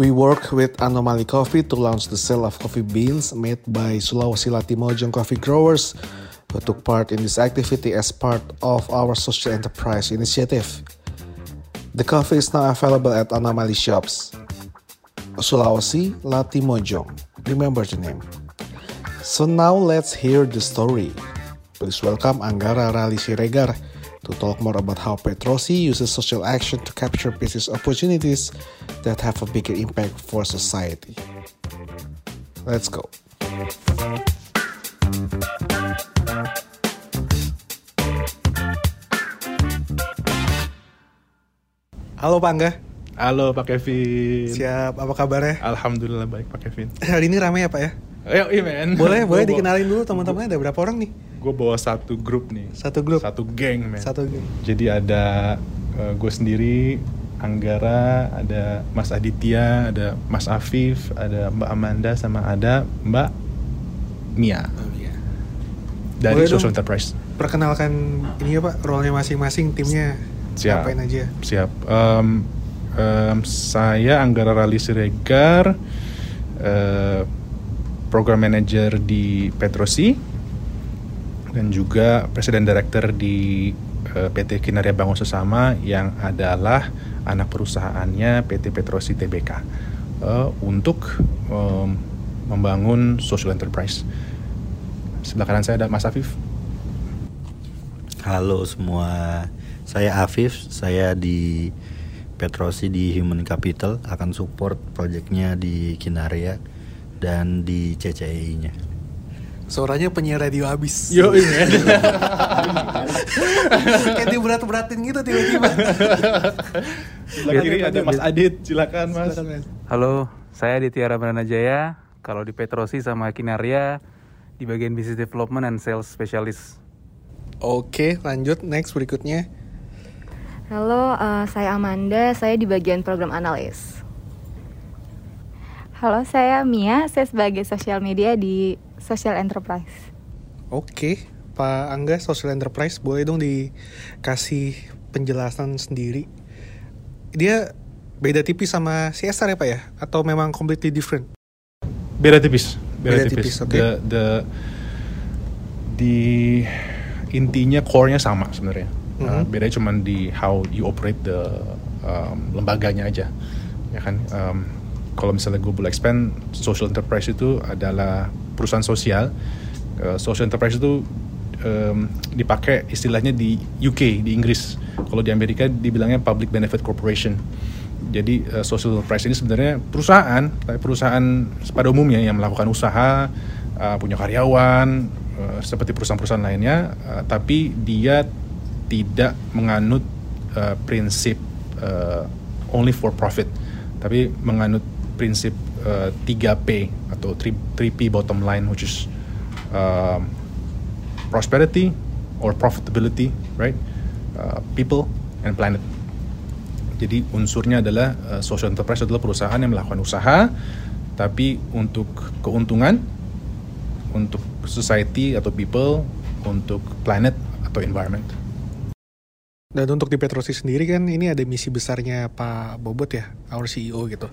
We work with Anomaly Coffee to launch the sale of coffee beans made by Sulawesi Latimojong coffee growers who took part in this activity as part of our social enterprise initiative. The coffee is now available at Anomaly shops. Sulawesi Latimojong. Remember the name. So now let's hear the story. Please welcome Anggara Rali Siregar to talk more about how Petrosi uses social action to capture business opportunities that have a bigger impact for society. Let's go. Halo Pak Angga. Halo Pak Kevin. Siap, apa kabarnya? Alhamdulillah baik Pak Kevin. Hari ini ramai ya Pak ya? Ayo, iya men. Boleh, boleh bawa- dikenalin dulu teman-temannya ada berapa orang nih? Gue bawa satu grup nih. Satu grup. Satu geng men. Satu geng. Jadi ada gue sendiri, Anggara, ada Mas Aditya, ada Mas Afif, ada Mbak Amanda, sama ada Mbak Mia dari Boleh Social dong. Enterprise. Perkenalkan ini ya Pak, role-nya masing-masing, timnya Siap. ngapain aja? Siap. Em, em, saya Anggara Rali Siregar, eh, program manager di Petrosi, dan juga presiden director di eh, PT Kinaria Bangun Sesama yang adalah anak perusahaannya PT Petrosi Tbk eh, untuk em, membangun social enterprise. Sebelah kanan saya ada Mas Afif. Halo semua, saya Afif, saya di Petrosi di Human Capital akan support proyeknya di Kinaria dan di CCI-nya. Suaranya penyiar radio abis. Yo ini. Kayak diberat-beratin gitu tiba-tiba. Sebelah kiri ada Mas Adit, silakan Mas. Silakan, Mas. Halo, saya Ditya Ramana Jaya. Kalau di Petrosi sama Kinaria di bagian business development and sales specialist. Oke, lanjut next berikutnya. Halo, eh, saya Amanda. Saya di bagian program analis. Halo, saya Mia. Saya sebagai social media di Social Enterprise. Oke, Pak Angga Social Enterprise boleh dong dikasih penjelasan sendiri. Dia beda tipis sama CSR ya Pak ya? Atau memang completely different? Beda tipis, beda, Beda tipis. tipis, oke. The, the di intinya core-nya sama sebenarnya. Uh, Mhm. bedanya cuma di how you operate the um, lembaganya aja, ya kan. Um, kalau misalnya boleh expand, social enterprise itu adalah perusahaan sosial. Uh, social enterprise itu um, dipakai istilahnya di UK, di Inggris. Kalau di Amerika dibilangnya public benefit corporation. Jadi uh, social enterprise ini sebenarnya perusahaan, perusahaan pada umumnya yang melakukan usaha, uh, punya karyawan, uh, seperti perusahaan-perusahaan lainnya, uh, tapi dia tidak menganut uh, prinsip uh, only for profit, tapi menganut prinsip uh, 3P atau 3, 3P bottom line, which is um, prosperity or profitability, right? Uh, people and planet. Jadi unsurnya adalah uh, social enterprise adalah perusahaan yang melakukan usaha, tapi untuk keuntungan, untuk society atau people, untuk planet atau environment. Dan untuk di Petrosi sendiri kan ini ada misi besarnya Pak Bobot ya, our CEO gitu.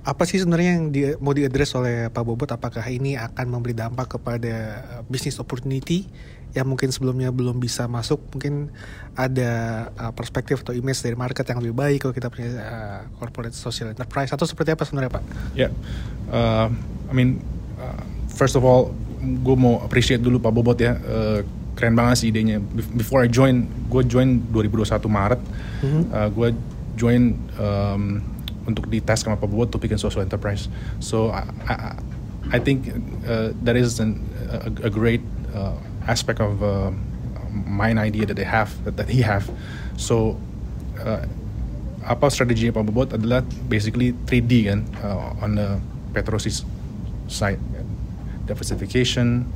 Apa sih sebenarnya yang di, mau diadres oleh Pak Bobot? Apakah ini akan memberi dampak kepada uh, business opportunity yang mungkin sebelumnya belum bisa masuk? Mungkin ada uh, perspektif atau image dari market yang lebih baik kalau kita punya uh, corporate social enterprise atau seperti apa sebenarnya Pak? Ya, uh, I mean, uh, first of all, gue mau appreciate dulu Pak Bobot ya. Uh, keren banget sih idenya. Bef- Before I join, gue join 2021 Maret. Uh, gue join um, untuk di tes sama Bobot to bikin social enterprise. So I, I, I think uh, that is an, a, a great uh, aspect of uh, mine idea that they have, that, that he have. So uh, apa strateginya Pak Bobot adalah basically 3D kan uh, on the Petrosis side diversification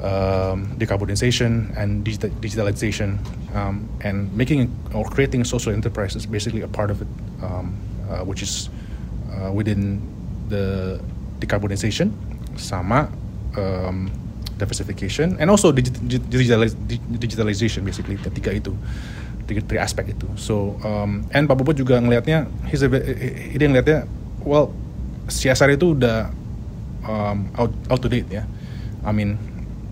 um, decarbonization and digita- digitalization um, and making or creating social enterprise is basically a part of it um, uh, which is uh, within the decarbonization sama um, diversification and also digit, digitaliz, digitalization basically ketiga itu tiga, tiga aspek itu. So um, and Pak Bobot juga ngelihatnya he's a, dia ngelihatnya well CSR itu udah um, out, out to date ya. I mean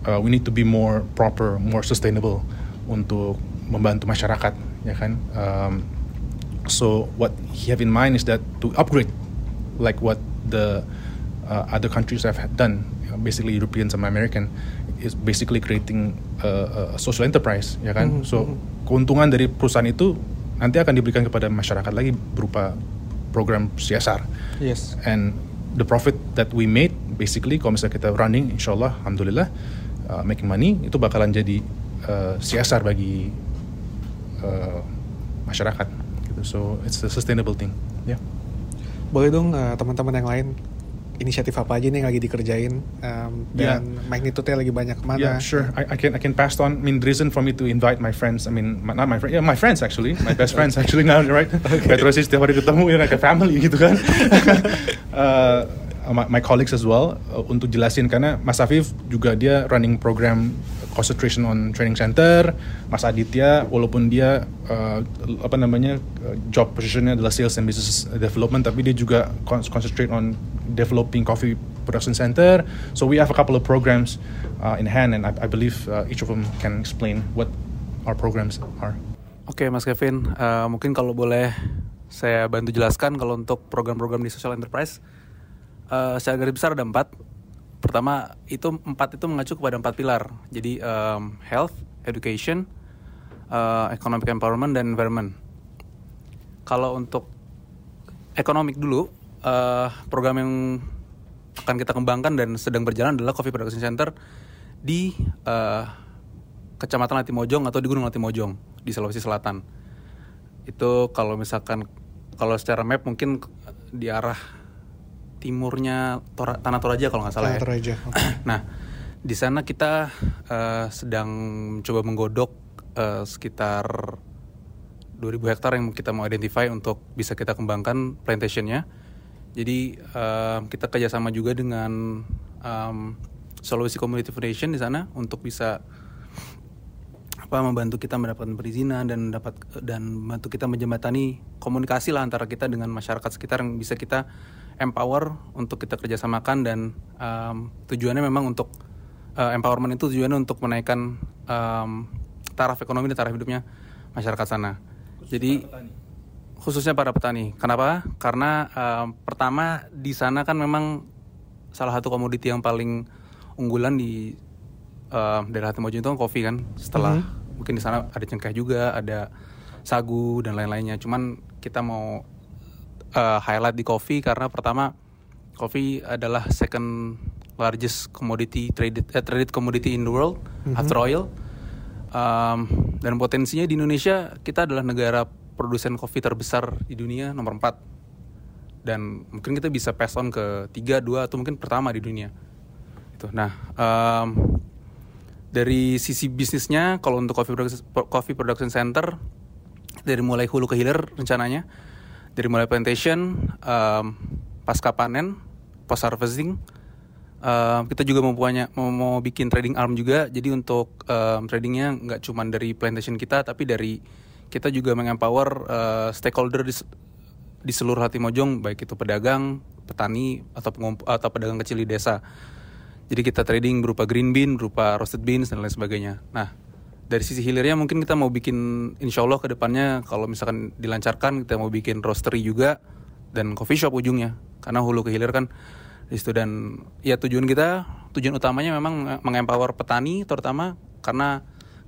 uh, we need to be more proper more sustainable untuk membantu masyarakat ya kan? Um, so what he have in mind is that to upgrade like what the uh, other countries have done basically European sama American is basically creating a, a social enterprise ya kan. Mm-hmm. So keuntungan dari perusahaan itu nanti akan diberikan kepada masyarakat lagi berupa program CSR. Yes. And the profit that we made basically kalau misalnya kita running insyaallah alhamdulillah uh, making money itu bakalan jadi uh, CSR bagi uh, masyarakat. So it's a sustainable thing. Ya. Yeah. Boleh dong uh, teman-teman yang lain inisiatif apa aja nih yang lagi dikerjain um, dan yeah. magnitude-nya lagi banyak mana? Yeah, sure. I, I can I can pass on. I mean, reason for me to invite my friends. I mean, my, not my friends. Yeah, my friends actually, my best friends actually now, right? okay. Petrosi setiap hari ketemu ya kayak family gitu kan. uh, my, my colleagues as well uh, untuk jelasin karena Mas Afif juga dia running program concentration on training center. Mas Aditya walaupun dia uh, apa namanya uh, job positionnya adalah sales and business development tapi dia juga concentrate on developing coffee production center. So we have a couple of programs uh, in hand and I, I believe uh, each of them can explain what our programs are. Oke okay, Mas Kevin, uh, mungkin kalau boleh saya bantu jelaskan kalau untuk program-program di social enterprise uh, secara garis besar ada empat pertama itu empat itu mengacu kepada empat pilar. Jadi um, health education uh, economic empowerment dan environment. Kalau untuk economic dulu uh, program yang akan kita kembangkan dan sedang berjalan adalah coffee production center di uh, kecamatan Latimojong atau di Gunung Latimojong di Sulawesi Selatan. Itu kalau misalkan kalau secara map mungkin di arah timurnya Tora, Tanah Toraja kalau nggak salah Tanah ya. Toraja. nah, di sana kita uh, sedang coba menggodok uh, sekitar 2000 hektar yang kita mau identify untuk bisa kita kembangkan plantationnya. Jadi uh, kita kerjasama juga dengan um, Sulawesi Community Foundation di sana untuk bisa apa membantu kita mendapatkan perizinan dan dapat dan membantu kita menjembatani komunikasi lah antara kita dengan masyarakat sekitar yang bisa kita empower untuk kita kerjasamakan dan um, tujuannya memang untuk uh, empowerment itu tujuannya untuk menaikkan um, taraf ekonomi dan taraf hidupnya masyarakat sana. Khusus Jadi para khususnya para petani. Kenapa? Karena um, pertama di sana kan memang salah satu komoditi yang paling unggulan di uh, daerah Timojong itu kan kopi kan. Setelah mm -hmm. mungkin di sana ada cengkeh juga, ada sagu dan lain-lainnya. Cuman kita mau uh, highlight di coffee karena pertama coffee adalah second largest commodity traded uh, traded commodity in the world mm-hmm. after oil. Um, dan potensinya di Indonesia kita adalah negara produsen kopi terbesar di dunia nomor 4 dan mungkin kita bisa pass on ke tiga dua atau mungkin pertama di dunia itu nah um, dari sisi bisnisnya kalau untuk coffee production, coffee production center dari mulai hulu ke hilir rencananya dari mulai plantation, um, pasca panen, post harvesting. Um, kita juga mau punya mau, mau bikin trading arm juga. Jadi untuk um, tradingnya nggak cuma dari plantation kita, tapi dari kita juga mengempower uh, stakeholder di, di seluruh hati Mojong, baik itu pedagang, petani atau atau pedagang kecil di desa. Jadi kita trading berupa green bean, berupa roasted beans dan lain sebagainya. Nah, dari sisi hilirnya mungkin kita mau bikin insya Allah ke depannya kalau misalkan dilancarkan kita mau bikin roastery juga dan coffee shop ujungnya. Karena hulu ke hilir kan di situ dan ya tujuan kita tujuan utamanya memang mengempower petani terutama karena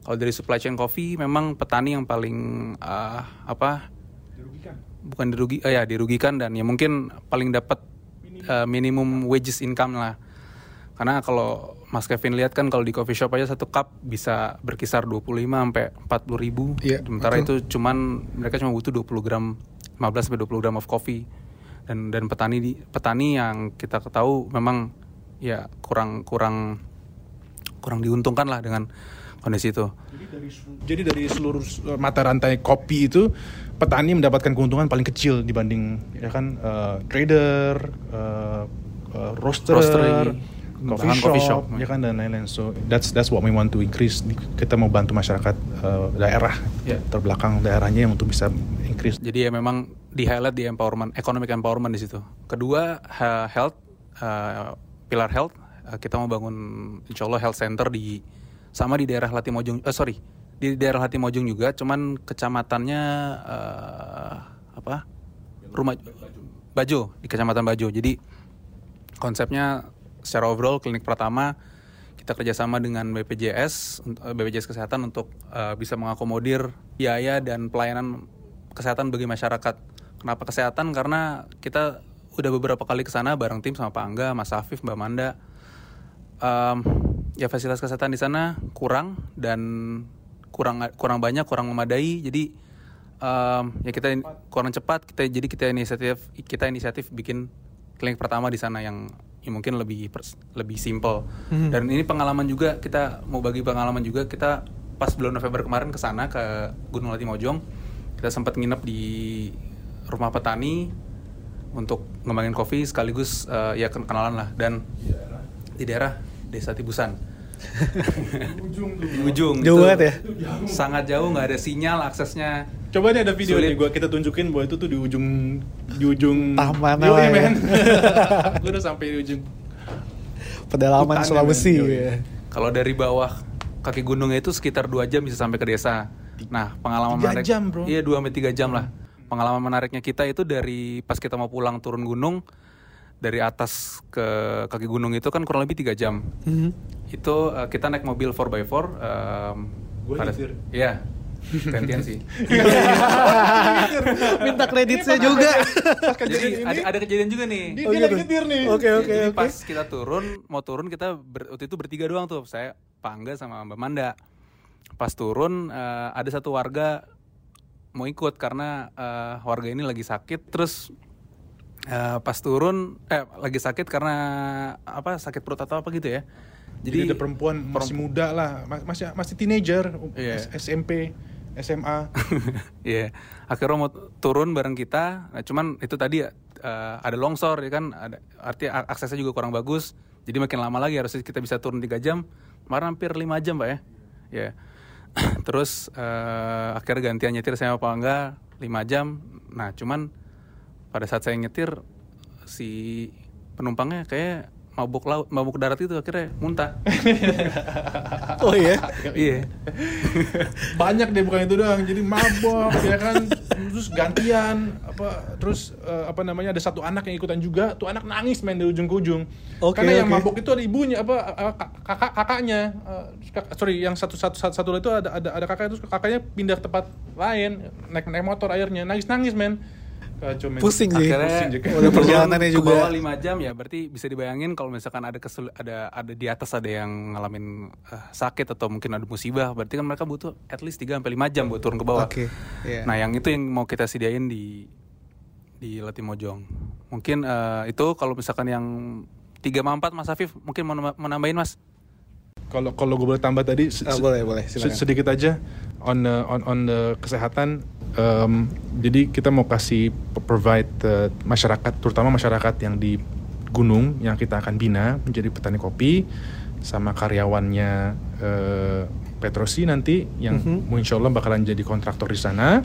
kalau dari supply chain coffee memang petani yang paling uh, apa? Dirugikan. Bukan dirugi uh, ya dirugikan dan ya mungkin paling dapat uh, minimum wages income lah. Karena kalau Mas Kevin lihat kan kalau di coffee shop aja satu cup bisa berkisar 25 sampai 40 ribu. Yeah, Sementara betul. itu cuman mereka cuma butuh 20 gram 15 sampai 20 gram of coffee. Dan dan petani di petani yang kita ketahui memang ya kurang kurang kurang diuntungkan lah dengan kondisi itu. Jadi dari, jadi dari seluruh mata rantai kopi itu petani mendapatkan keuntungan paling kecil dibanding ya kan uh, trader, uh, uh, roaster, Roastery coffee bahan shop, coffee shop. ya kan dan lain-lain. So that's that's what we want to increase. Kita mau bantu masyarakat uh, daerah Ya. terbelakang daerahnya yang untuk bisa increase. Jadi ya memang di highlight di empowerment, economic empowerment di situ. Kedua health, uh, pilar health, uh, kita mau bangun insya Allah health center di sama di daerah Latimojong, eh sorry di daerah Latimojong juga, cuman kecamatannya uh, apa? Rumah Bajo di kecamatan Bajo. Jadi konsepnya secara overall klinik pertama kita kerjasama dengan BPJS eh, BPJS Kesehatan untuk eh, bisa mengakomodir biaya dan pelayanan kesehatan bagi masyarakat. Kenapa kesehatan? Karena kita udah beberapa kali ke sana bareng tim sama Pak Angga, Mas Afif, Mbak Manda. Em, ya fasilitas kesehatan di sana kurang dan kurang kurang banyak, kurang memadai. Jadi em, ya kita kurang cepat. Kita jadi kita inisiatif kita inisiatif bikin klinik pertama di sana yang, yang mungkin lebih pers- lebih simple. Dan ini pengalaman juga kita mau bagi pengalaman juga kita pas bulan November kemarin ke sana ke Gunung Latimojong. Kita sempat nginep di rumah petani untuk ngembangin kopi sekaligus eh, ya ken- kenalan lah dan di daerah Desa Tibusan. di ujung. Jauh itu banget ya? Sangat jauh nggak ada sinyal aksesnya. Coba nih ada video Sulit. nih gua kita tunjukin bahwa itu tuh di ujung di ujung Taman Yoi, ya. men. Gua udah sampai di ujung Pedalaman Sulawesi ya. Kalau dari bawah kaki gunungnya itu sekitar 2 jam bisa sampai ke desa. Nah, pengalaman Tiga menarik. jam, bro. Iya, 2 sampai 3 jam lah. Pengalaman menariknya kita itu dari pas kita mau pulang turun gunung dari atas ke kaki gunung itu kan kurang lebih 3 jam. Mhm. Itu eh, kita naik mobil 4x4 em, Gua pada- nyetir. Iya. Gantian sih. Minta kreditnya juga. Jadi ada, ada kejadian juga nih. Dia, Oh, dia gitu. lagi nyetir nih. Oke oke Jadi oke. pas kita turun, mau turun kita ber- waktu itu bertiga doang tuh. Saya, Pak Angga sama Mbak Manda. Pas turun eh, ada satu warga mau ikut karena eh, warga ini lagi sakit. Terus eh, pas turun, eh lagi sakit karena apa? Sakit perut atau apa gitu ya. Jadi, ada perempuan masih muda lah, ma- masih masih teenager, Iya. S- SMP, SMA. Iya, akhirnya mau turun bareng kita. Nah, cuman itu tadi eh, ada longsor ya kan, ada artinya aksesnya juga kurang bagus. Jadi makin lama lagi harusnya kita bisa turun 3 jam. Kemarin hampir 5 jam, Pak ya. Ya. Terus eh, akhirnya gantian nyetir saya Pak Angga 5 jam. Nah, cuman pada saat saya nyetir si penumpangnya kayak mabuk laut, mabuk darat itu akhirnya muntah. Oh iya. iya. Banyak deh bukan itu doang. Jadi mabok ya kan. Terus gantian apa terus eh, apa namanya ada satu anak yang ikutan juga. Tuh anak nangis main dari ujung ke ujung. Oke, Karena yang oke. mabok itu ada ibunya apa eh, kak- kakak kakaknya. Eh, kak- sorry yang satu satu satu, satu itu ada ada ada kakak itu kakaknya pindah ke tempat lain naik naik motor akhirnya nangis nangis men. Kacau, men. Pusing sih. akhirnya Pusing juga. Udah perjalanannya juga. bawah 5 jam ya berarti bisa dibayangin kalau misalkan ada kesul ada ada di atas ada yang ngalamin eh, sakit atau mungkin ada musibah berarti kan mereka butuh at least 3 sampai 5 jam buat turun ke bawah. Oke. Iya. Nah, yang itu yang mau kita sediain di di Latimojong. Mungkin eh, itu kalau misalkan yang 3 sama 4 Mas Afif mungkin mau nama- mau nambahin Mas. Kalau kalau gue boleh tambah tadi se- Ah, boleh, boleh, se- silakan. sedikit aja on the, on on the kesehatan. Em, jadi kita mau kasih provide eh, masyarakat, terutama masyarakat yang di gunung yang kita akan bina menjadi petani kopi sama karyawannya eh, Petrosi nanti yang Mhm. insya Allah bakalan jadi kontraktor di sana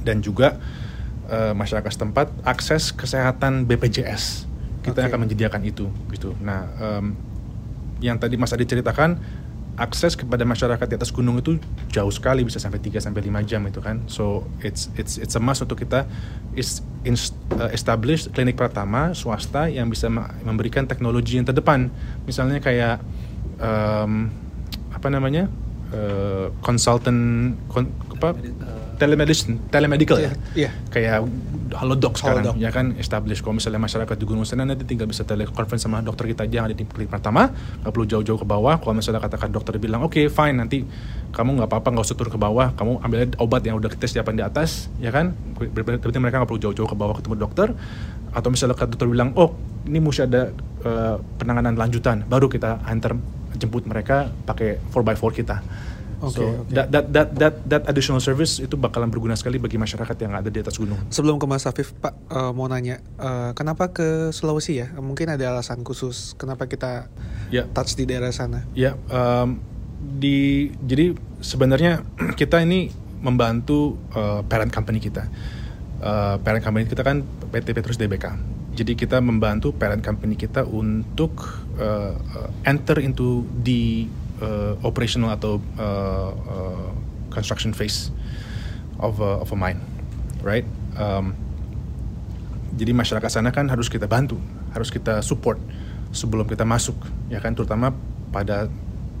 dan juga eh, masyarakat setempat akses kesehatan BPJS kita Oke. akan menyediakan itu gitu. Nah em, yang tadi Mas Adi ceritakan akses kepada masyarakat di atas gunung itu jauh sekali bisa sampai 3 sampai 5 jam itu kan. So it's it's it's a must untuk kita is uh, establish klinik pertama swasta yang bisa memberikan teknologi yang terdepan. Misalnya kayak em, apa namanya? Uh, consultant kon- apa? Telemedicine, telemedical ya. Iya. Kayak halodoc sekarang Halodoc. ya kan? Establish kalau misalnya masyarakat di Gunung Sana nanti tinggal bisa telekonferensi sama dokter kita aja yang ada di klinik pertama. Nggak perlu jauh-jauh ke bawah. Kalau misalnya katakan dokter bilang oke fine nanti kamu nggak apa-apa nggak usah turun ke bawah. Kamu ambil obat yang udah kita siapkan di atas ya kan? Ber- ber- berarti mereka nggak perlu jauh-jauh ke bawah ketemu dokter. Atau misalnya dokter bilang oh ini mesti ada eh, penanganan lanjutan baru kita antar jemput mereka pakai 4x4 kita Oke, so oke. That, that that that that additional service itu bakalan berguna sekali bagi masyarakat yang ada di atas gunung. Sebelum ke Mas Afif, Pak eh, mau nanya, eh, kenapa ke Sulawesi ya? Mungkin ada alasan khusus kenapa kita Ya. touch di daerah sana. Ya, em, di jadi sebenarnya kita ini membantu eh, parent company kita. Eh, parent company kita kan PT Petrus DBK. Jadi kita membantu parent company kita untuk eh, enter into the eh, operational atau eh, eh, construction phase of a, of a mine, right? Em, jadi masyarakat sana kan harus kita bantu, harus kita support sebelum kita masuk, ya kan, terutama pada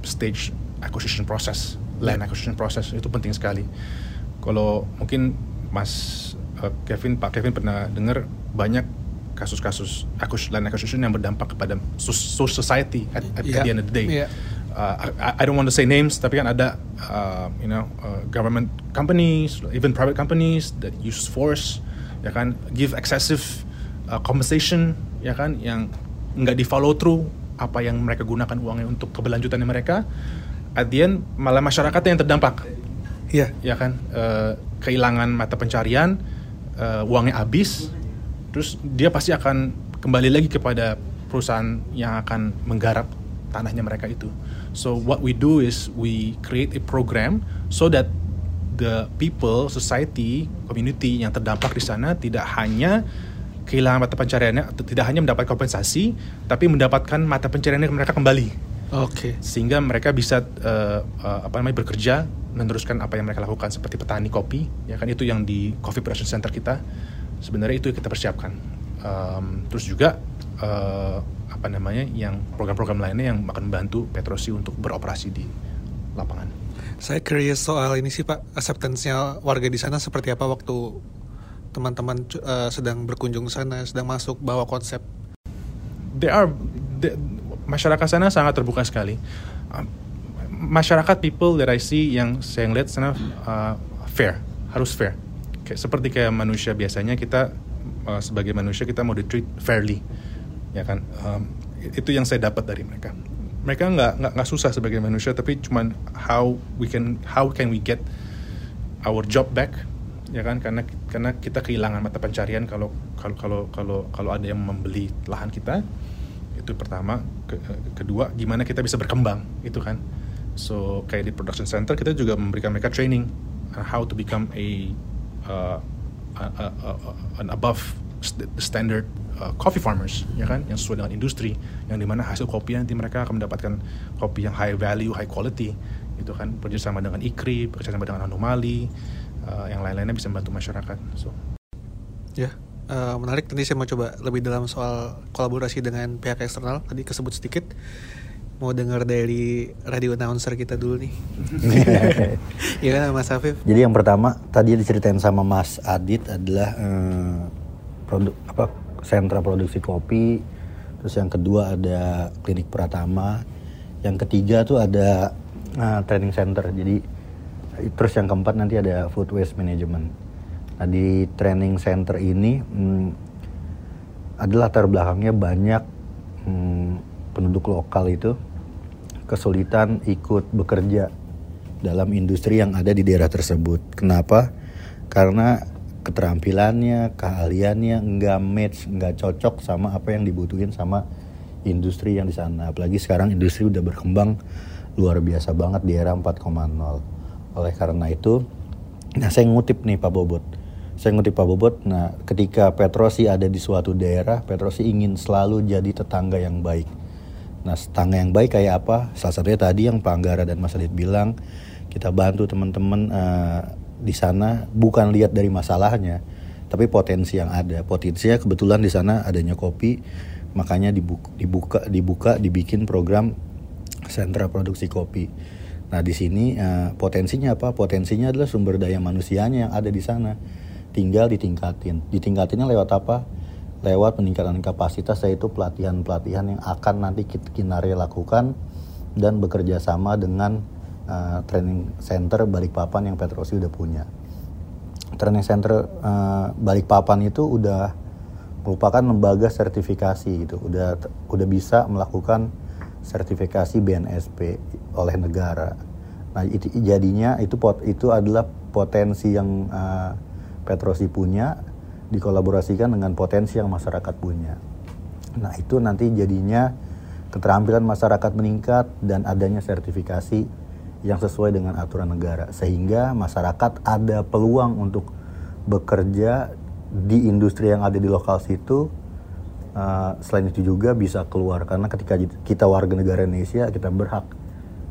stage acquisition process, land acquisition process itu penting sekali. Kalau mungkin Mas eh, Kevin, Pak Kevin pernah dengar banyak kasus-kasus acquis- land acquisition yang berdampak kepada society at, at, Iya, the end of the day. iya. Uh, I, I don't want to say names, tapi kan ada, uh, you know, uh, government companies, even private companies that use force, ya kan, give excessive uh, compensation, ya kan, yang nggak di follow through apa yang mereka gunakan uangnya untuk keberlanjutannya mereka. At the end malah masyarakat yang terdampak, Iya. ya kan, uh, kehilangan mata pencarian, uh, uangnya habis, terus dia pasti akan kembali lagi kepada perusahaan yang akan menggarap tanahnya mereka itu. So what we do is we create a program so that the people, society, community yang terdampak di sana tidak hanya kehilangan mata pencariannya, atau tidak hanya mendapat kompensasi, tapi mendapatkan mata pencariannya mereka kembali. Oke. sehingga mereka bisa eh, eh, apa namanya bekerja meneruskan apa yang mereka lakukan seperti petani kopi ya kan? Itu yang di Coffee Production Center kita. Sebenarnya itu yang kita persiapkan. Em, terus juga eh, apa namanya yang program-program lainnya yang akan membantu Petrosi untuk beroperasi di lapangan Saya curious soal ini sih Pak, acceptance-nya warga di sana seperti apa waktu teman-teman eh, sedang berkunjung ke sana, sedang masuk bawa konsep. they are the- masyarakat sana sangat terbuka sekali. Um, masyarakat people that I see yang saya lihat sana uh, fair, harus fair. Kayak seperti kayak manusia biasanya kita uh, sebagai manusia kita mau di treat fairly, ya kan? Um, itu yang saya dapat dari mereka. Mereka nggak nggak nggak susah sebagai manusia, tapi cuman how we can how can we get our job back ya kan? Karena karena kita kehilangan mata pencarian kalau kalau kalau kalau kalau ada yang membeli lahan kita itu pertama. Ke- kedua gimana kita bisa berkembang itu kan? So kayak di production center kita juga memberikan mereka training uh, how to become a uh, a- a- a- an above st- standard uh, coffee farmers ya kan yang sesuai dengan industri yang di mana hasil kopi nanti mereka akan mendapatkan kopi yang high value high quality itu kan bekerjasama dengan IKRI bekerjasama dengan anomali uh, yang lain-lainnya bisa membantu masyarakat so Ya, eh, menarik. Nanti saya mau coba lebih dalam soal kolaborasi dengan pihak eksternal. Tadi kesebut sedikit. Mau dengar dari radio announcer kita dulu nih. Iya kan Mas Afif? Jadi yang pertama tadi diceritain sama Mas Adit adalah eh, produk apa sentra produksi kopi. Terus yang kedua ada klinik Pratama. Yang ketiga tuh ada eh, training center. Jadi terus yang keempat nanti ada food waste management. Nah di training center ini hmm, adalah latar belakangnya banyak hmm, penduduk lokal itu kesulitan ikut bekerja dalam industri yang ada di daerah tersebut. Kenapa? Karena keterampilannya, keahliannya nggak match, nggak cocok sama apa yang dibutuhin sama industri yang di sana. Apalagi sekarang industri udah berkembang luar biasa banget di era 4.0. Oleh karena itu, nah saya ngutip nih Pak Bobot. Saya ngutip Pak Bobot, nah ketika Petrosi ada di suatu daerah, Petrosi ingin selalu jadi tetangga yang baik. Nah, tetangga yang baik kayak apa? Salah satunya tadi yang Pak Anggara dan Mas Adit bilang, kita bantu teman-teman eh, di sana bukan lihat dari masalahnya, tapi potensi yang ada. Potensinya kebetulan di sana adanya kopi, makanya dibuka, dibuka, dibuka dibikin program sentra produksi kopi. Nah, di sini eh, potensinya apa? Potensinya adalah sumber daya manusianya yang ada di sana. Tinggal ditingkatin. Ditingkatinnya lewat apa? lewat peningkatan kapasitas yaitu pelatihan-pelatihan yang akan nanti Kit- Kinarya lakukan dan bekerja sama dengan uh, training center Balikpapan yang Petrosi udah punya. Training center uh, Balikpapan itu udah merupakan lembaga sertifikasi gitu, udah udah bisa melakukan sertifikasi BNSP oleh negara. Nah, itu jadinya itu pot itu adalah potensi yang uh, Petrosi punya dikolaborasikan dengan potensi yang masyarakat punya. Nah, itu nanti jadinya keterampilan masyarakat meningkat dan adanya sertifikasi yang sesuai dengan aturan negara. Sehingga masyarakat ada peluang untuk bekerja di industri yang ada di lokal situ. Uh, selain itu juga bisa keluar. Karena ketika kita warga negara Indonesia kita berhak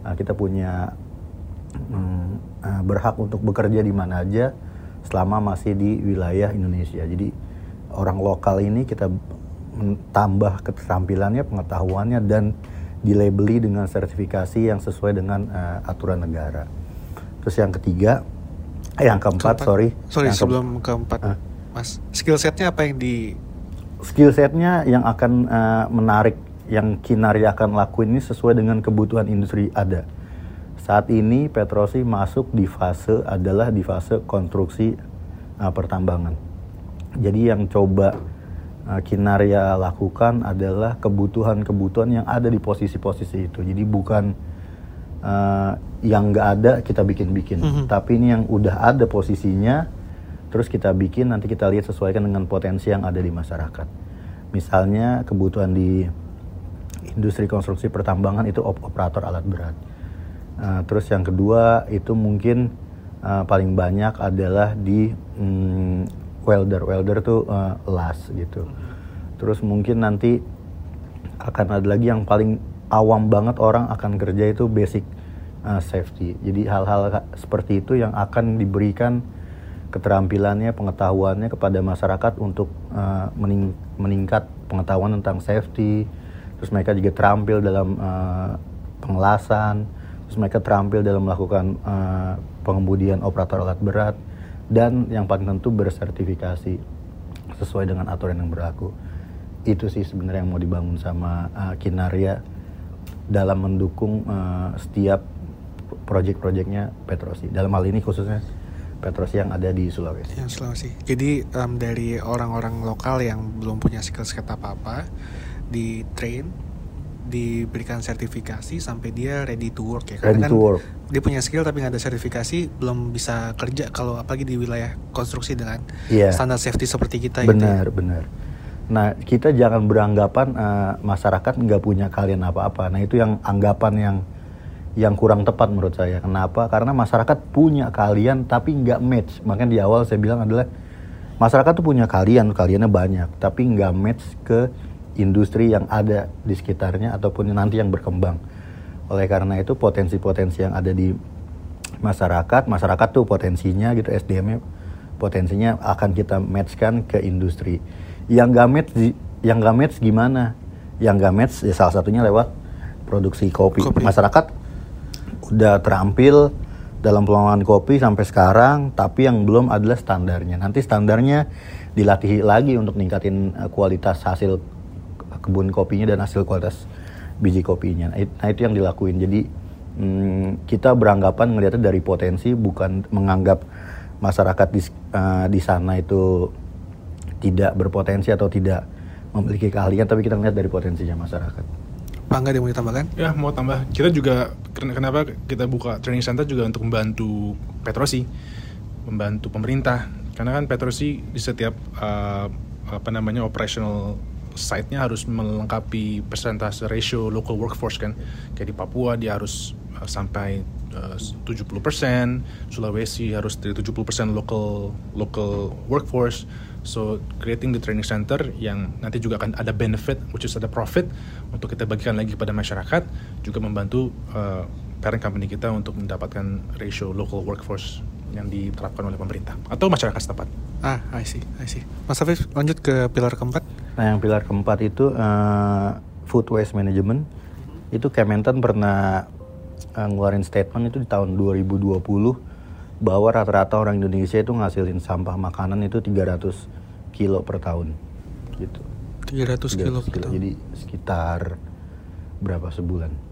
uh, kita punya um, uh, berhak untuk bekerja di mana aja selama masih di wilayah Indonesia. Jadi orang lokal ini kita tambah keterampilannya pengetahuannya dan dilabeli dengan sertifikasi yang sesuai dengan uh, aturan negara. Terus yang ketiga, eh, yang keempat, keempat. sorry. Sorry yang sebelum ke keempat, uh, Mas. Skill setnya apa yang di? Skill setnya yang akan uh, menarik, yang Kinari akan lakuin ini sesuai dengan kebutuhan industri ada. Saat ini Petrosi masuk di fase adalah di fase konstruksi uh, pertambangan. Jadi yang coba uh, Kinaria lakukan adalah kebutuhan-kebutuhan yang ada di posisi-posisi itu. Jadi bukan uh, yang nggak ada kita bikin-bikin, mm -hmm. tapi ini yang udah ada posisinya, terus kita bikin nanti kita lihat sesuaikan dengan potensi yang ada di masyarakat. Misalnya kebutuhan di industri konstruksi pertambangan itu op operator alat berat. Uh, terus yang kedua itu mungkin uh, paling banyak adalah di um, welder. Welder tuh uh, las gitu. Terus mungkin nanti akan ada lagi yang paling awam banget orang akan kerja itu basic uh, safety. Jadi hal-hal seperti itu yang akan diberikan keterampilannya pengetahuannya kepada masyarakat untuk uh, mening meningkat pengetahuan tentang safety. Terus mereka juga terampil dalam uh, pengelasan. Terus mereka terampil dalam melakukan uh, pengemudian operator alat berat dan yang paling tentu bersertifikasi sesuai dengan aturan yang berlaku. Itu sih sebenarnya yang mau dibangun sama uh, Kinaria dalam mendukung uh, setiap proyek-proyeknya Petrosi. Dalam hal ini khususnya Petrosi yang ada di Sulawesi. Yang Sulawesi. Jadi um, dari orang-orang lokal yang belum punya skill-skill apa-apa di train diberikan sertifikasi sampai dia ready to work ya karena ready kan to work. dia punya skill tapi nggak ada sertifikasi belum bisa kerja kalau apalagi di wilayah konstruksi dengan yeah. standar safety seperti kita benar gitu ya. benar nah kita jangan beranggapan uh, masyarakat nggak punya kalian apa-apa nah itu yang anggapan yang yang kurang tepat menurut saya kenapa karena masyarakat punya kalian tapi nggak match makanya di awal saya bilang adalah masyarakat tuh punya kalian kaliannya banyak tapi nggak match ke industri yang ada di sekitarnya ataupun nanti yang berkembang. Oleh karena itu potensi-potensi yang ada di masyarakat, masyarakat tuh potensinya gitu SDM-nya potensinya akan kita matchkan ke industri. Yang gak match, yang gak match gimana? Yang gak match ya salah satunya lewat produksi kopi. kopi. Masyarakat udah terampil dalam pengelolaan kopi sampai sekarang, tapi yang belum adalah standarnya. Nanti standarnya dilatih lagi untuk ningkatin eh, kualitas hasil kebun kopinya dan hasil kualitas biji kopinya. Nah, nah itu yang dilakuin. Jadi hmm, kita beranggapan melihatnya dari potensi, bukan menganggap masyarakat di, uh, di sana itu tidak berpotensi atau tidak memiliki keahlian, tapi kita melihat dari potensinya masyarakat. Pak Angga, mau ditambahkan? Ya, mau tambah. Kita juga, kenapa kita buka training center juga untuk membantu Petrosi, membantu pemerintah. Karena kan Petrosi di setiap uh, apa namanya operational site-nya harus melengkapi persentase ratio local workforce kan. Kayak di Papua dia harus uh, sampai uh, 70%, Sulawesi harus 70% local local workforce. So creating the training center yang nanti juga akan ada benefit, which is ada profit untuk kita bagikan lagi kepada masyarakat, juga membantu uh, parent company kita untuk mendapatkan ratio local workforce yang diterapkan oleh pemerintah atau masyarakat setempat. Ah, I see, I see. Mas Afif, lanjut ke pilar keempat. Nah, yang pilar keempat itu uh, food waste management. Itu Kementan pernah uh, ngeluarin statement itu di tahun 2020 bahwa rata-rata orang Indonesia itu ngasilin sampah makanan itu 300 kilo per tahun. Gitu. 300, 300 kilo, kilo. Jadi sekitar berapa sebulan?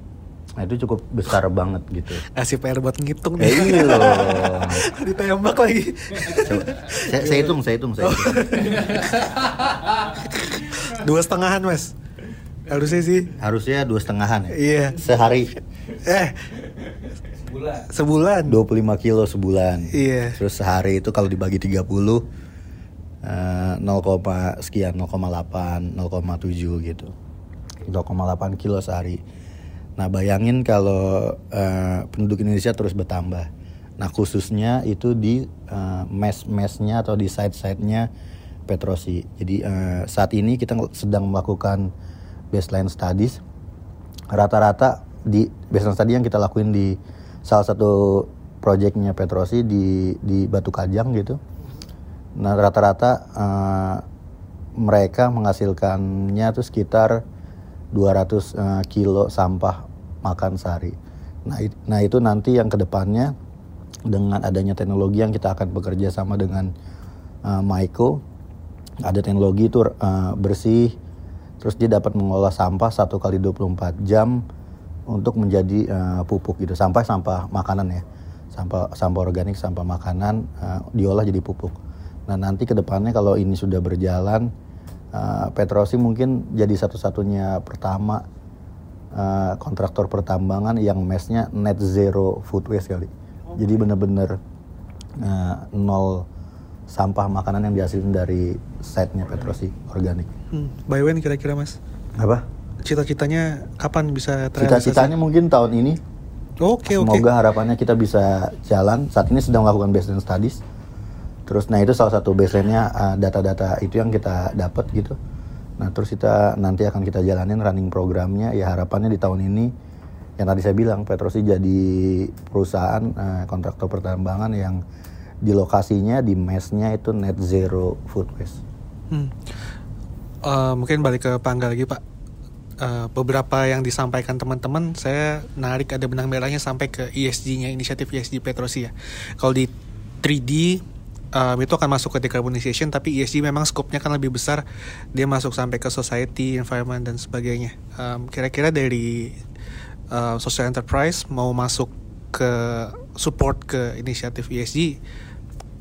Nah itu cukup besar banget gitu. Kasih PR buat ngitung nih. Eh, iya loh. Ditembak lagi. Coba, saya, saya hitung, saya hitung, saya hitung. dua setengahan mas. Harusnya sih. Harusnya dua setengahan ya. Iya. Sehari. Eh, Sebulan. 25 kilo sebulan. Iya. Terus sehari itu kalau dibagi 30 eh, 0, sekian 0,8, 0,7 gitu. 0,8 kilo sehari. Nah bayangin kalau eh, penduduk Indonesia terus bertambah. Nah khususnya itu di eh, mes-mesnya atau di site-site-nya Petrosi. Jadi eh, saat ini kita sedang melakukan baseline studies. Rata-rata di baseline study yang kita lakuin di salah satu proyeknya Petrosi di di Batu Kajang gitu. Nah rata-rata eh, mereka menghasilkannya tuh sekitar 200 eh, kilo sampah makan sehari. Nah, it- nah itu nanti yang ke depannya dengan adanya teknologi yang kita akan bekerja sama dengan eh, Maiko, ada teknologi itu eh, bersih, terus dia dapat mengolah sampah satu kali 24 jam untuk menjadi eh, pupuk gitu, sampah sampah makanan ya, sampah sampah organik, sampah makanan eh, diolah jadi pupuk. Nah nanti ke depannya kalau ini sudah berjalan, eh, Petrosi mungkin jadi satu-satunya pertama eh, kontraktor pertambangan yang mesnya net zero food waste kali. Jadi bener-bener eh, nol sampah makanan yang dihasilkan dari site-nya Petrosi organik. Hmm, by when kira-kira mas? Apa? Cita-citanya kapan bisa terrealisasi? Cita-citanya mungkin tahun ini. Oke oke. Semoga harapannya kita bisa jalan. Saat ini sedang melakukan baseline studies. Terus nah itu salah satu baseline-nya uh, data-data itu yang kita dapat gitu. Nah terus kita nanti akan kita jalanin running programnya. Ya harapannya di tahun ini yang tadi saya bilang Petrosi jadi perusahaan uh, kontraktor pertambangan yang di lokasinya di mesnya itu net zero food waste. Hmm. Eh, mungkin balik ke Pangga lagi Pak. Eh, beberapa yang disampaikan teman-teman, saya narik ada benang merahnya sampai ke ESG-nya, inisiatif ESG Petrosi ya. Kalau di 3D em, itu akan masuk ke decarbonization, tapi ESG memang skopnya kan lebih besar. Dia masuk sampai ke society, environment dan sebagainya. Em, Kira-kira dari eh, social enterprise mau masuk ke support ke inisiatif ESG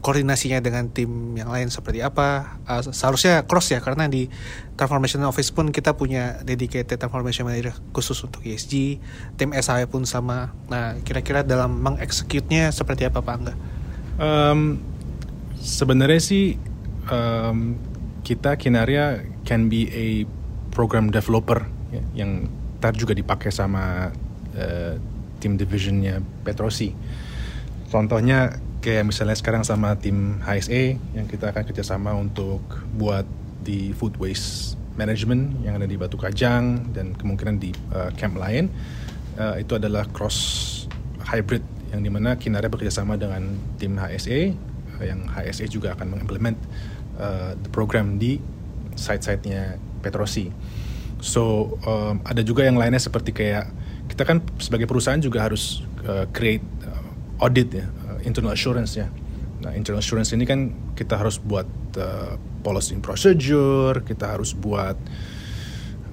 koordinasinya dengan tim yang lain seperti apa. Uh, seharusnya cross ya karena di transformation office pun kita punya dedicated transformation manager khusus untuk ESG tim SAE pun sama. Nah kira-kira dalam mengexecute-nya seperti apa Pak Angga? Um, sebenarnya sih um, kita Kinaria can be a program developer ya, yang ntar juga dipakai sama uh, tim divisionnya Petrosi. Contohnya kayak misalnya sekarang sama tim HSE yang kita akan kerjasama untuk buat di food waste management yang ada di Batu Kajang dan kemungkinan di uh, camp lain Uh, itu adalah cross hybrid yang di mana Kinaria bekerjasama dengan tim HSE uh, yang HSE juga akan mengimplement uh, the program di site-site-nya Petrosi. So um, ada juga yang lainnya seperti kayak kita kan sebagai perusahaan juga harus uh, create audit ya, internal assurance ya. Nah internal assurance ini kan kita harus buat uh, policy and procedure, kita harus buat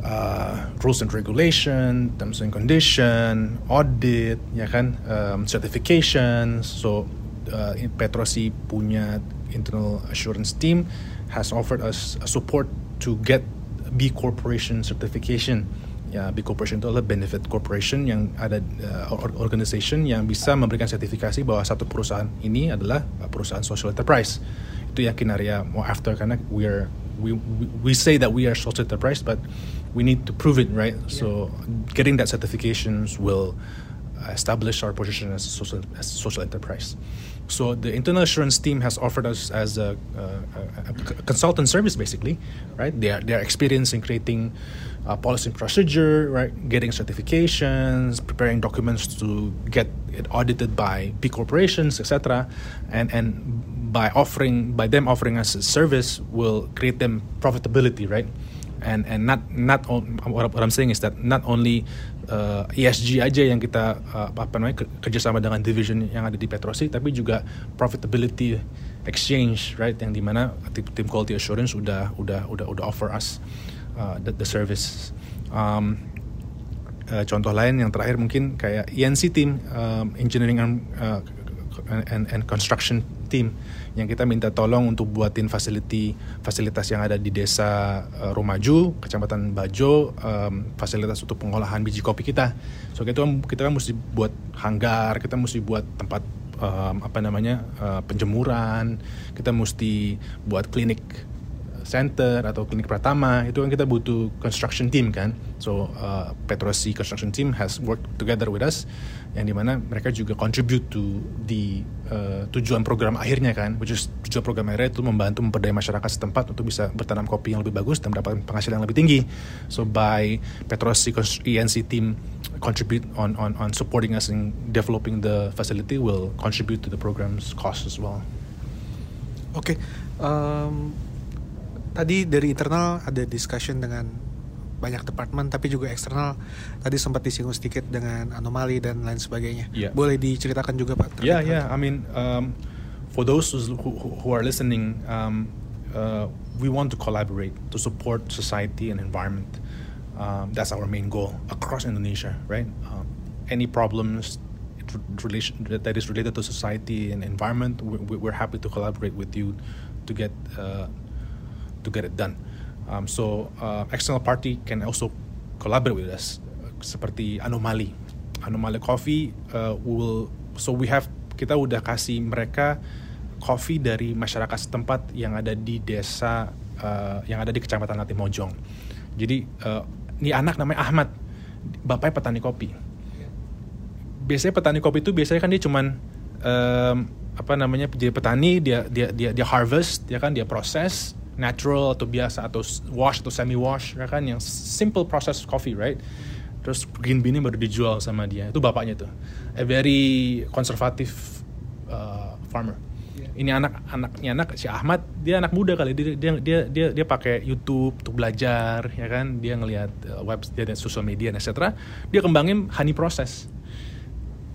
uh, rules and regulation, terms and condition, audit, ya kan, um, certification. So uh, Petrosi punya internal assurance team has offered us a support to get B Corporation certification. Ya, B Corporation itu adalah benefit corporation yang ada uh, or- organization yang bisa memberikan sertifikasi bahwa satu perusahaan ini adalah uh, perusahaan social enterprise. Itu Kinaria mau after karena we are we, we we say that we are social enterprise but we need to prove it, right? So getting that certifications will establish our position as a social as a social enterprise. So the internal assurance team has offered us as a, uh, a, a consultant service, basically, right? They are they are experienced in creating uh, policy and procedure, right? Getting certifications, preparing documents to get it audited by big corporations, etc. And and by offering by them offering us a service will create them profitability, right? and and not not on, what, what I'm saying is that not only uh, ESG aja yang kita uh, apa namanya ke- kerjasama dengan division yang ada di Petrosi tapi juga profitability exchange right yang dimana tim quality assurance udah udah udah udah offer us uh, the, the service um, uh, contoh lain yang terakhir mungkin kayak ENC team um, engineering and, uh, and and construction team yang kita minta tolong untuk buatin facility fasilitas yang ada di desa uh, Rumaju, Kecamatan Bajo, um, fasilitas untuk pengolahan biji kopi kita. So kita kita kan mesti buat hanggar, kita mesti buat tempat um, apa namanya uh, penjemuran, kita mesti buat klinik center atau klinik Pratama itu kan kita butuh construction team kan so uh, Petrosi construction team has worked together with us yang di mana mereka juga contribute to di uh, tujuan program akhirnya kan which is tujuan program akhirnya itu membantu memperdaya masyarakat setempat untuk bisa bertanam kopi yang lebih bagus dan mendapatkan penghasilan yang lebih tinggi so by Petrosi ENC team contribute on on on supporting us in developing the facility will contribute to the program's cost as well. Oke, okay. um, tadi dari internal ada discussion dengan banyak departemen tapi juga eksternal tadi sempat disinggung sedikit dengan anomali dan lain sebagainya. Yeah. Boleh diceritakan juga Pak? Ya, yeah, ya. Yeah. I mean, um, for those who, who are listening, um, uh, we want to collaborate to support society and environment. Um, that's our main goal across Indonesia, right? Um, any problems relation that is related to society and environment, we, we're happy to collaborate with you to get uh, to get it done. Um, so uh, external party can also collaborate with us, seperti Anomali. Anomali Coffee uh, will so we have kita udah kasih mereka coffee dari masyarakat setempat yang ada di desa uh, yang ada di kecamatan Latimojong. Jadi uh, ini anak namanya Ahmad, bapaknya petani kopi. Biasanya petani kopi itu biasanya kan dia cuman um, apa namanya jadi petani dia dia dia dia harvest ya kan dia proses natural atau biasa atau wash atau semi wash ya kan? Yang simple process coffee right? Terus green bean baru dijual sama dia. Itu bapaknya tuh. A very konservatif uh, farmer. Ini anak anaknya anak si Ahmad dia anak muda kali. Dia dia dia dia, dia pakai YouTube untuk belajar ya kan? Dia ngelihat uh, web dia dan social media etc dia kembangin honey process.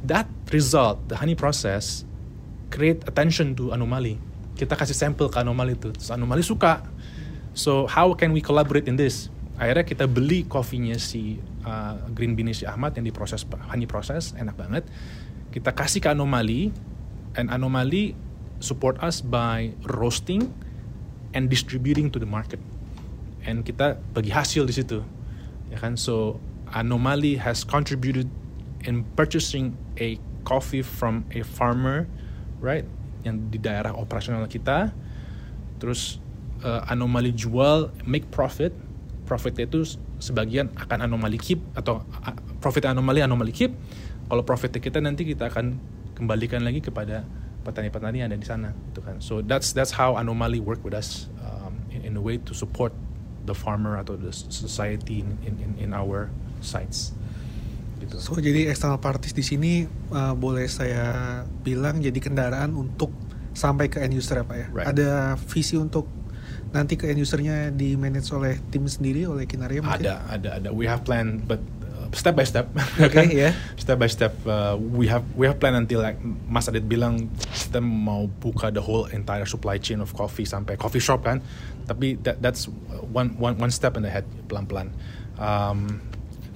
That result the honey process create attention to anomaly kita kasih sampel ke anomali itu. Terus anomali suka. So how can we collaborate in this? Akhirnya kita beli kopinya si uh, green bean si Ahmad yang diproses honey proses enak banget. Kita kasih ke anomali and anomali support us by roasting and distributing to the market. And kita bagi hasil di situ. Ya kan? So anomali has contributed in purchasing a coffee from a farmer right yang di daerah operasional kita. Terus uh, anomali jual make profit. Profitnya itu sebagian akan anomali keep atau uh, profit anomali anomali keep. Kalau profitnya kita nanti kita akan kembalikan lagi kepada petani-petani yang ada di sana gitu kan. So that's that's how anomali work with us um, in, in a way to support the farmer atau the society in in, in our sites gitu. So jadi external parties di sini uh, boleh saya bilang jadi kendaraan untuk sampai ke end user ya pak ya. Right. Ada visi untuk nanti ke end usernya di manage oleh tim sendiri oleh Kinaria mungkin? Ada ada ada. We have plan but uh, step by step. Oke okay, ya. Yeah. step by step uh, we have we have plan until like Mas Adit bilang kita mau buka the whole entire supply chain of coffee sampai coffee shop kan. Tapi that that's one one one step in ahead pelan-pelan. Um,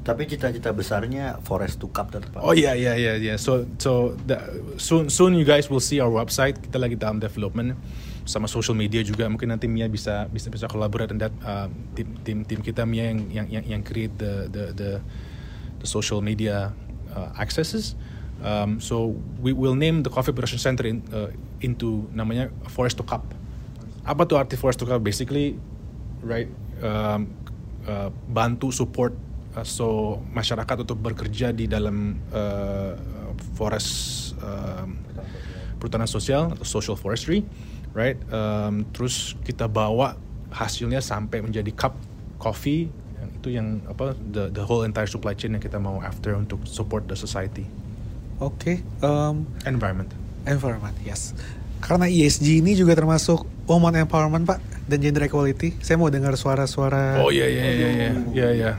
tapi cita-cita besarnya Forest to Cup tetap. Oh iya iya iya iya. So so the, soon soon you guys will see our website. Kita lagi dalam development sama social media juga. Mungkin nanti Mia bisa bisa bisa collaborate dan uh, tim tim tim kita Mia yang yang yang, yang create the the the, the social media uh, accesses. Um, so we will name the coffee production center in, uh, into namanya Forest to Cup. Apa tuh arti Forest to Cup? Basically, right, um, uh, bantu support uh, so masyarakat untuk bekerja di dalam uh, forest uh, perhutanan sosial atau social forestry, right? Um, terus kita bawa hasilnya sampai menjadi cup coffee itu yang apa the the whole entire supply chain yang kita mau after untuk support the society. Oke. Okay, um, environment. Environment, yes. Karena ESG ini juga termasuk woman empowerment pak dan gender equality. Saya mau dengar suara-suara. Oh iya iya iya iya iya. iya.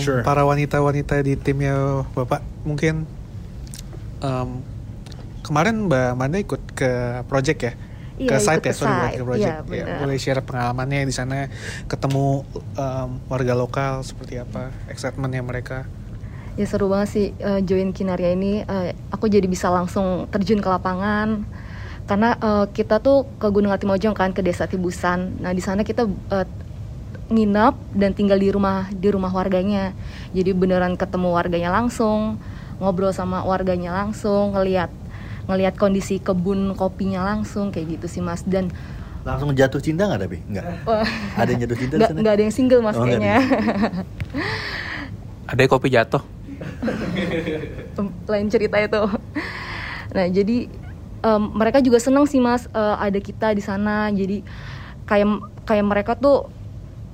Sure. Para wanita-wanita di timnya bapak mungkin um, kemarin Mbak Manda ikut ke project ya. Iya, ke site ya, ke sorry site. ke project. Iya, ya, boleh share pengalamannya di sana, ketemu um, warga lokal seperti apa, excitementnya mereka. Ya seru banget sih uh, join Kinaria ini. Uh, aku jadi bisa langsung terjun ke lapangan karena eh, kita tuh ke Gunung Atimojong kan ke Desa Tibusan. Nah di sana kita eh, nginep dan tinggal di rumah di rumah warganya. Jadi beneran ketemu warganya langsung, ngobrol sama warganya langsung, ngelihat ngelihat kondisi kebun kopinya langsung kayak gitu sih mas. Dan Langsung jatuh cinta nggak tapi? Nggak. wah, Ada yang jatuh cinta di nggak sana? nggak ada yang single mas Oh, kayaknya. Ada yang kopi jatuh. lain cerita itu. Nah jadi em, mereka juga seneng sih mas eh, ada kita di sana. Jadi kayak kayak mereka tuh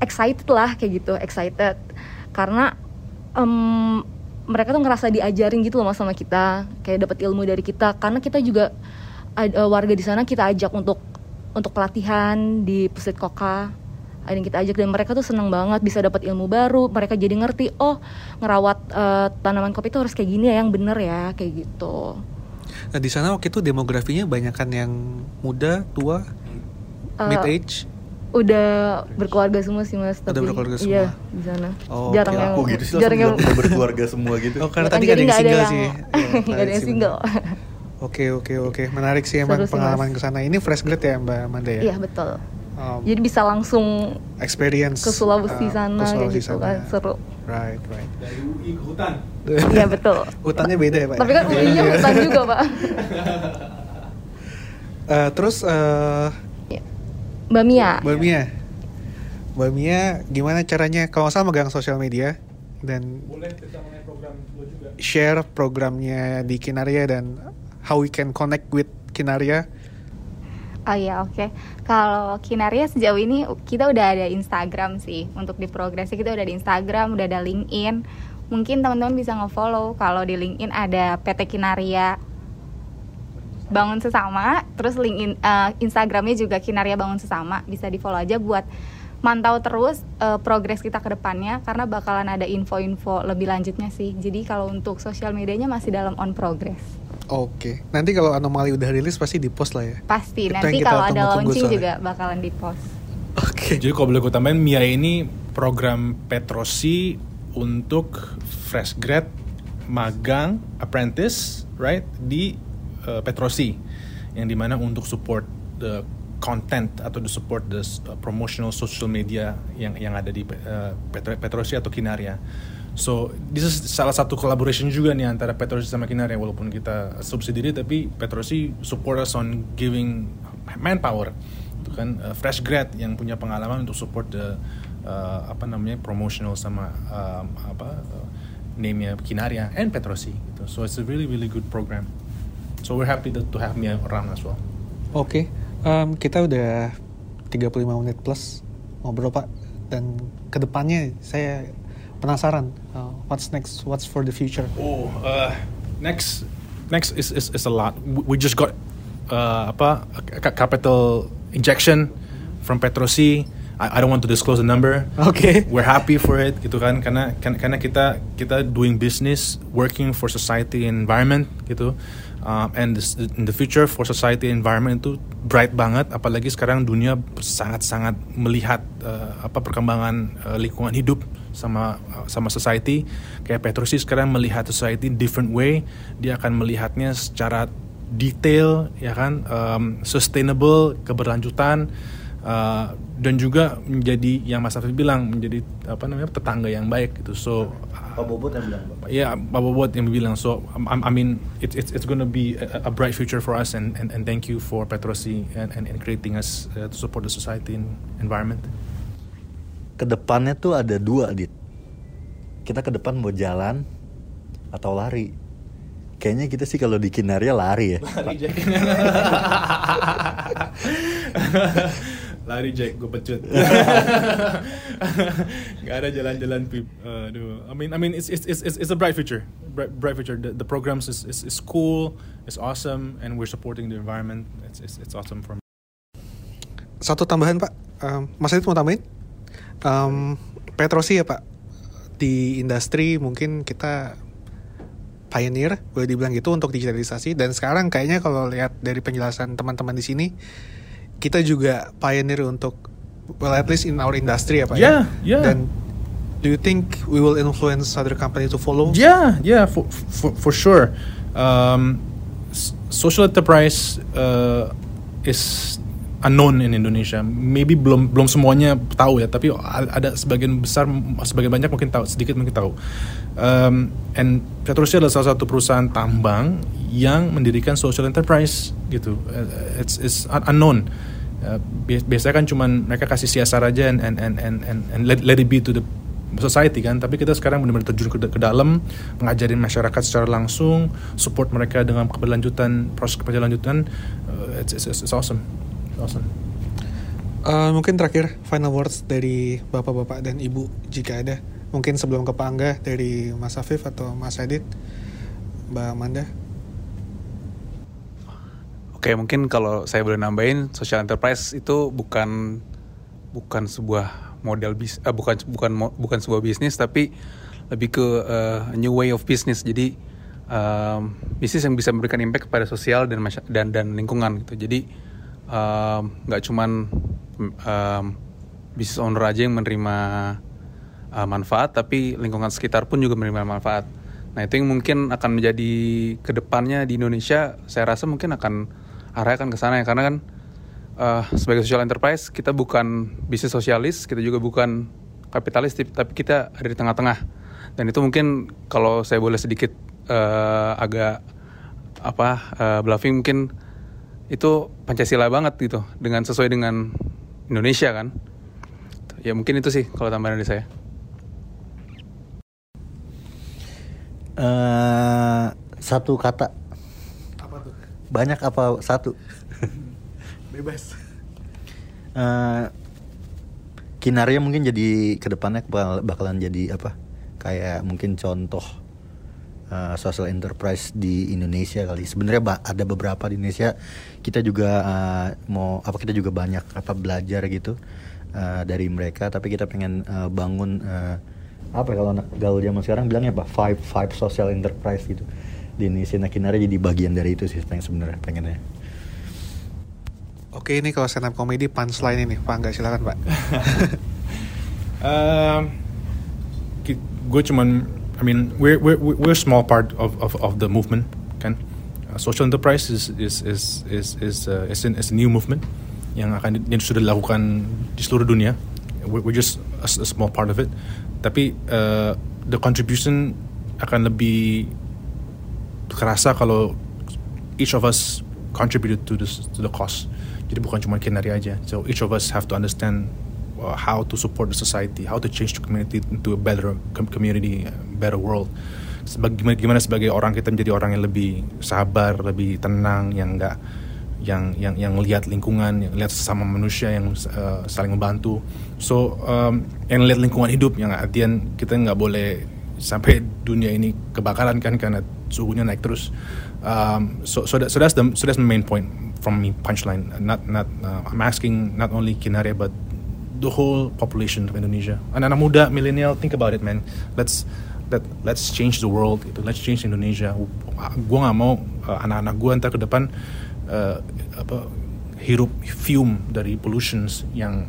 excited lah kayak gitu, excited. Karena em, mereka tuh ngerasa diajarin gitu loh mas sama kita, kayak dapat ilmu dari kita. Karena kita juga eh, warga di sana kita ajak untuk untuk pelatihan di pusat koka. Ada yang kita ajak dan mereka tuh seneng banget bisa dapat ilmu baru. Mereka jadi ngerti oh ngerawat eh, tanaman kopi itu harus kayak gini ya yang bener ya kayak gitu Nah, di sana waktu itu demografinya banyakan yang muda, tua, Eh, mid age. udah berkeluarga semua sih mas Udah tapi berkeluarga iya semua. di sana Oh, jarang oke. yang Aku gitu sih jarang yang udah berkeluarga semua gitu. Oh, karena Ya kan, tadi jadi ada yang single yang- sih. Iya, nggak ada yang sih, single. Oke, oke, oke. Menarik sih emang Seru sih, pengalaman ke sana. Ini fresh grade ya, Mbak Amanda ya? iya betul Um, jadi bisa langsung experience ke Sulawesi uh, sana ke kayak Sulawesi gitu sana. kan seru Right, right. Dari UI ke hutan. Iya betul Hutannya beda ya, Pak? tapi kan UI-nya hutan juga pak Eh, terus eh Mbak Mia Mbak Mia, Mbak Mia gimana caranya kalau salah megang sosial media dan Boleh kita mengenai program lo juga. share programnya di Kinaria dan how we can connect with Kinaria. Oh iya oke. Kalau Kinaria sejauh ini kita udah ada Instagram sih untuk di progresi kita udah ada Instagram, udah ada LinkedIn. Mungkin teman-teman bisa nge-follow kalau di LinkedIn ada PT Kinaria Bangun Sesama, terus LinkedIn eh, Instagramnya juga Kinaria Bangun Sesama bisa di follow aja buat mantau terus eh, progres kita ke depannya karena bakalan ada info-info lebih lanjutnya sih. Jadi kalau untuk sosial medianya masih dalam on progress. Oke, nanti kalau anomali udah rilis pasti di post lah ya. Pasti Itu nanti kalau ada launching soalnya. juga bakalan di post. Oke. Jadi kalau boleh gue tambahin, Mia ini program Petrosi untuk fresh grad, magang, apprentice, right di uh, Petrosi, yang di mana untuk support the content atau the support the uh, promotional social media yang yang ada di uh, Petro- Petrosi atau Kinaria. So this is salah satu collaboration juga nih antara Petrosi sama Kinaria walaupun kita subsidi tapi Petrosi support us on giving manpower itu kan uh, fresh grad yang punya pengalaman untuk support the uh, apa namanya promotional sama um, apa uh, name-nya Kinaria and Petrosi gitu. So it's a really really good program. So we're happy to, to have me around as well. Oke, em, kita udah 35 menit plus ngobrol Pak dan ke depannya saya penasaran uh, what's next, what's for the future. Oh, uh, next next is, is is a lot. We just got uh, apa capital injection from Petrosi. I, I don't want to disclose the number. Oke. We're happy for it gitu kan karena karena kita kita doing business working for society and environment gitu. Um, and this, in the future for society and environment itu bright banget apalagi sekarang dunia sangat-sangat melihat uh, apa perkembangan uh, lingkungan hidup sama uh, sama society kayak Petrosi sekarang melihat society different way dia akan melihatnya secara detail ya kan um, sustainable keberlanjutan uh, dan juga menjadi yang Mas Afif bilang menjadi apa namanya tetangga yang baik gitu so Pak Bobot yang bilang Bapak. ya Pak Bobot yang bilang so I, I mean it's it's it's gonna be a, a bright future for us and and, and thank you for Petrosi and, and, and creating us uh, to support the society and environment Ke depannya tuh ada dua, Dit. Kita ke depan mau jalan atau lari. Kayaknya kita sih kalau di Kinaria lari ya. lari Jack. Gue pecut. Nggak ada jalan-jalan pip. Aduh. I mean I mean it's it's it's, it's a bright future. Bright, bright future. The, the programs is, is is cool. It's awesome. And we're supporting the environment. It's it's, it's awesome for me. Satu tambahan Pak, Em, Mas Adit mau tambahin? Em, Petrosi ya Pak, di industri mungkin kita pioneer, boleh dibilang gitu untuk digitalisasi. Dan sekarang kayaknya kalau lihat dari penjelasan teman-teman di sini, kita juga pioneer untuk, well at least in our industry ya Pak Yeah, ya. yeah. Dan do you think we will influence other company to follow? Yeah, yeah, for for, for sure. Um, social enterprise uh, is unknown in Indonesia. Maybe belum belum semuanya tahu ya, tapi ada sebagian besar, sebagian banyak mungkin tahu, sedikit mungkin tahu. Um, and Petrosi adalah salah satu perusahaan tambang yang mendirikan social enterprise gitu. Uh, it's it's unknown. Uh, biasanya kan cuman mereka kasih CSR aja and and and and, and let, let it be to the society kan. Tapi kita sekarang benar-benar terjun ke, ke dalam mengajarin masyarakat secara langsung support mereka dengan keberlanjutan proses keberlanjutan. Uh, it's, it's, it's awesome. Awesome. Uh, mungkin terakhir final words dari bapak-bapak dan ibu jika ada. Mungkin sebelum ke Pak Angga dari Mas Afif atau Mas Adit Mbak Amanda Oke, mungkin kalau saya boleh nambahin, social enterprise itu bukan bukan sebuah model bis, uh, bukan bukan bukan sebuah bisnis, tapi lebih ke uh, new way of business. Jadi um, bisnis yang bisa memberikan impact kepada sosial dan dan dan lingkungan gitu. Jadi nggak um, cuman um, bisnis owner aja yang menerima uh, manfaat, tapi lingkungan sekitar pun juga menerima manfaat. Nah itu yang mungkin akan menjadi ke depannya di Indonesia. Saya rasa mungkin akan arahnya kan ke sana ya. Karena kan uh, sebagai social enterprise kita bukan bisnis sosialis kita juga bukan kapitalis tapi kita ada di tengah-tengah. Dan itu mungkin kalau saya boleh sedikit uh, agak apa uh, bluffing mungkin itu pancasila banget gitu. Dengan sesuai dengan Indonesia kan. Ya mungkin itu sih kalau tambahan dari saya. Uh, satu kata banyak apa satu? Bebas. uh, Kinaria mungkin jadi ke depannya bakalan jadi apa? Kayak mungkin contoh uh, social enterprise di Indonesia kali. Sebenarnya ada beberapa di Indonesia. Kita juga uh, mau apa kita juga banyak apa belajar gitu uh, dari mereka. Tapi kita pengen uh, bangun uh, apa ya, kalau anak gaul zaman sekarang bilangnya apa? Five five social enterprise gitu di Indonesia nah Kinara jadi bagian dari itu sih pengen sebenarnya pengennya Oke ini kalau stand up comedy punchline ini Pak nggak silakan Pak. uh, gue cuman I mean we're we're we're small part of of, of the movement kan. Uh, social enterprise is is is is is, uh, is, is a new movement yang akan yang sudah dilakukan di seluruh dunia. We're, we're just a, a small part of it. Tapi uh, the contribution akan lebih kerasa kalau each of us contributed to this to the cause. Jadi bukan cuma Kenari aja. So each of us have to understand uh, how to support the society, how to change the community into a better community, better world. Sebagai, gimana sebagai orang kita menjadi orang yang lebih sabar, lebih tenang, yang enggak yang yang yang lihat lingkungan, yang lihat sesama manusia yang uh, saling membantu. So um, yang lihat lingkungan hidup yang artian kita nggak boleh sampai dunia ini kebakaran kan karena suhunya naik terus. Um, so so that so that's the so that's the main point from me punchline. Not not uh, I'm asking not only Kinare but the whole population of Indonesia. Anak-anak muda, millennial, think about it, man. Let's let let's change the world. Let's change Indonesia. Gue nggak mau uh, anak-anak gue ntar ke depan uh, apa hirup fume dari pollutions yang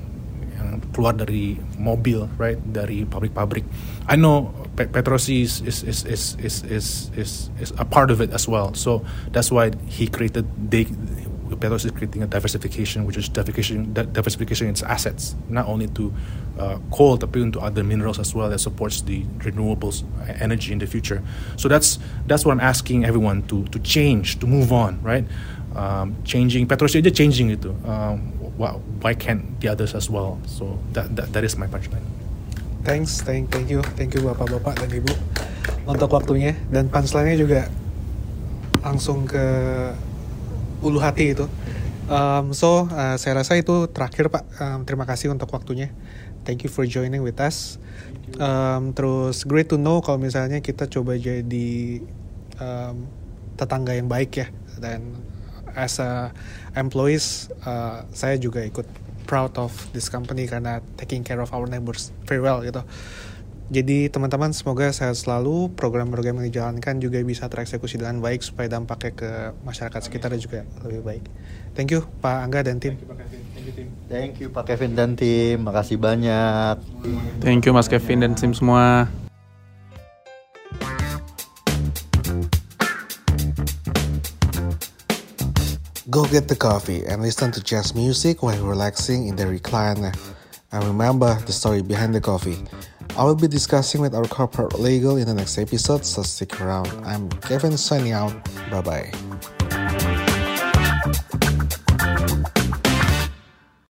yang keluar dari mobil, right? Dari pabrik-pabrik. I know Petrosi is is, is is is is is is a part of it as well. So that's why he created they is creating a diversification, which is diversification diversification its assets, not only to uh, coal, but into other minerals as well that supports the renewables energy in the future. So that's that's what I'm asking everyone to to change, to move on, right? Um, changing Petrosi aja changing itu. Um, why can't the others as well? So that that, that is my punchline. Thanks, thank, thank you, thank you bapak-bapak dan ibu untuk waktunya dan punchline-nya juga langsung ke ulu hati itu. Um, so uh, saya rasa itu terakhir pak. Um, terima kasih untuk waktunya. Thank you for joining with us. Um, terus great to know kalau misalnya kita coba jadi um, tetangga yang baik ya dan as a employees uh, saya juga ikut proud of this company karena taking care of our neighbors very well gitu. Jadi teman-teman semoga sehat selalu, program-program yang dijalankan juga bisa tereksekusi dengan baik supaya dampaknya ke masyarakat sekitar juga lebih baik. Thank you Pak Angga dan tim. Thank you Pak Kevin dan tim, makasih banyak. Thank you Mas Kevin dan tim semua. Go get the coffee and listen to jazz music while relaxing in the recliner. And remember the story behind the coffee. I will be discussing with our corporate legal in the next episode, so stick around. I'm Kevin signing out. Bye bye.